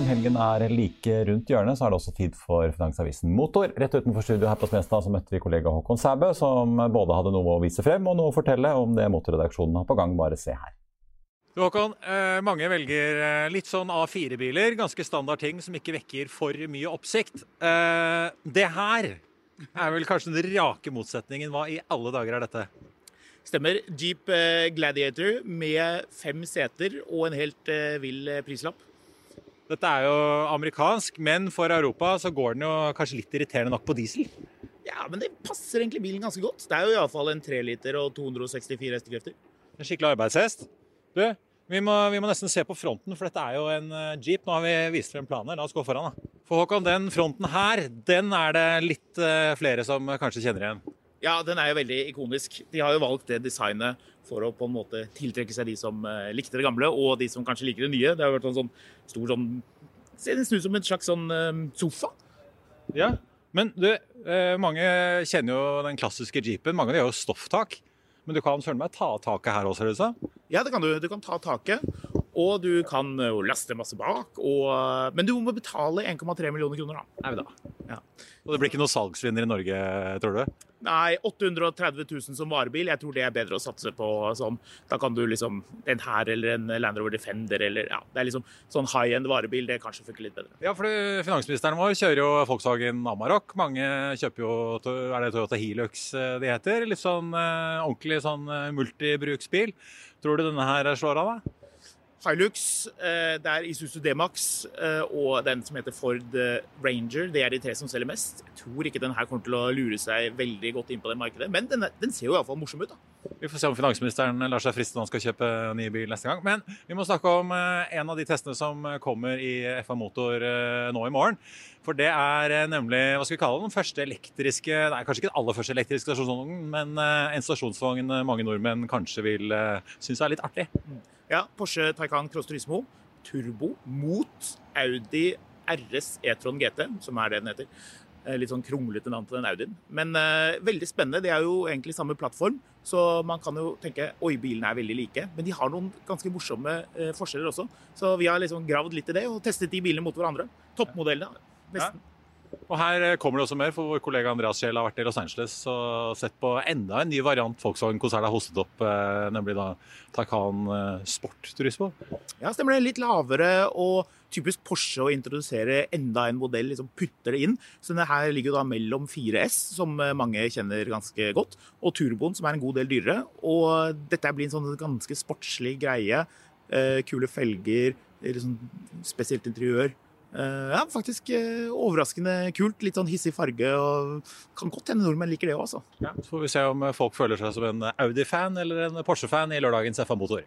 Som helgen er like rundt hjørnet, så er det også tid for Finansavisen Motor. Rett utenfor studio her på Smestad så møtte vi kollega Håkon Sæbø, som både hadde noe å vise frem og noe å fortelle om det motorredaksjonen har på gang. Bare se her. Du Håkon, eh, mange velger eh, litt sånn A4-biler, ganske standard ting som ikke vekker for mye oppsikt. Eh, det her er vel kanskje den rake motsetningen. Hva i alle dager er dette? Stemmer. Jeep Gladiator med fem seter og en helt vill prislapp. Dette er jo amerikansk, men for Europa så går den jo kanskje litt irriterende nok på diesel. Ja, men det passer egentlig bilen ganske godt. Det er jo iallfall en 3 liter og 264 hestekrefter. En skikkelig arbeidshest. Du, vi må, vi må nesten se på fronten, for dette er jo en eh, jeep. Nå har vi vist frem planer. La oss gå foran, da. For Håkon, den fronten her, den er det litt eh, flere som kanskje kjenner igjen. Ja, den er jo veldig ikonisk. De har jo valgt det designet for å på en måte tiltrekke seg de som eh, likte det gamle, og de som kanskje liker det nye. Det har vært en sånn stor sånn Ser nesten ut som en slags sånn eh, sofa. Ja, men du, eh, mange kjenner jo den klassiske jeepen. Mange av de har jo stofftak. Men du kan søren meg ta taket her også, ser det. Ja, det kan du. Du kan ta taket, og du kan jo laste masse bak. Og, men du må betale 1,3 millioner kroner, da. Nei da. Ja. Og det blir ikke noen salgsvinner i Norge, tror du? Nei, 830 000 som varebil. Jeg tror det er bedre å satse på sånn. Da kan du liksom En her eller en Land Rover Defender eller ja. Det er liksom sånn high end varebil. Det kanskje funker litt bedre. Ja, for finansministeren vår kjører jo Volkswagen Amarok. Mange kjøper jo Er det Toyota Hilux det de heter? Litt sånn eh, ordentlig sånn eh, multibruksbil. Tror du denne her slår av, da? Hilux, eh, det er Isuzu D-Max eh, og den som heter Ford eh, Ranger. Det er de tre som selger mest. Jeg tror ikke den her kommer til å lure seg veldig godt inn på det markedet, men den, den ser jo iallfall morsom ut. da. Vi får se om finansministeren lar seg friste når han skal kjøpe ny bil neste gang. Men vi må snakke om en av de testene som kommer i FA Motor nå i morgen. For det er nemlig hva skal vi kalle den første elektriske Nei, kanskje ikke den aller første elektriske stasjonsvognen, men en stasjonsvogn mange nordmenn kanskje vil synes er litt artig. Ja, Porsche Taycan Cross Turismo Turbo mot Audi RS E-tron GT, som er det den heter. Eh, Litt sånn kronglete navn på den Audien. Men uh, veldig spennende. Det er jo egentlig samme plattform, så man kan jo tenke oi, bilene er veldig like. Men de har noen ganske morsomme uh, forskjeller også. Så vi har liksom gravd litt i det og testet de bilene mot hverandre. Toppmodellene. Nesten. Og her eh, kommer det også mer, for vår kollega Andreas Kjell har vært i Los Angeles og sett på enda en ny variant Volkswagen-konsern har hostet opp, eh, nemlig da Taycan eh, Sport Turismo. Ja, stemmer det. Litt lavere og typisk Porsche å introdusere enda en modell, liksom putter det inn. Så denne her ligger jo da mellom 4S, som mange kjenner ganske godt, og Turboen, som er en god del dyrere. Og dette blir en sånn ganske sportslig greie. Kule felger, sånn spesielt interiør. Eh, ja, faktisk eh, overraskende kult. Litt sånn hissig farge. og Kan godt hende nordmenn liker det òg, altså. Ja, så får vi se om folk føler seg som en Audi-fan eller en Porsche-fan i lørdagens FA Motor.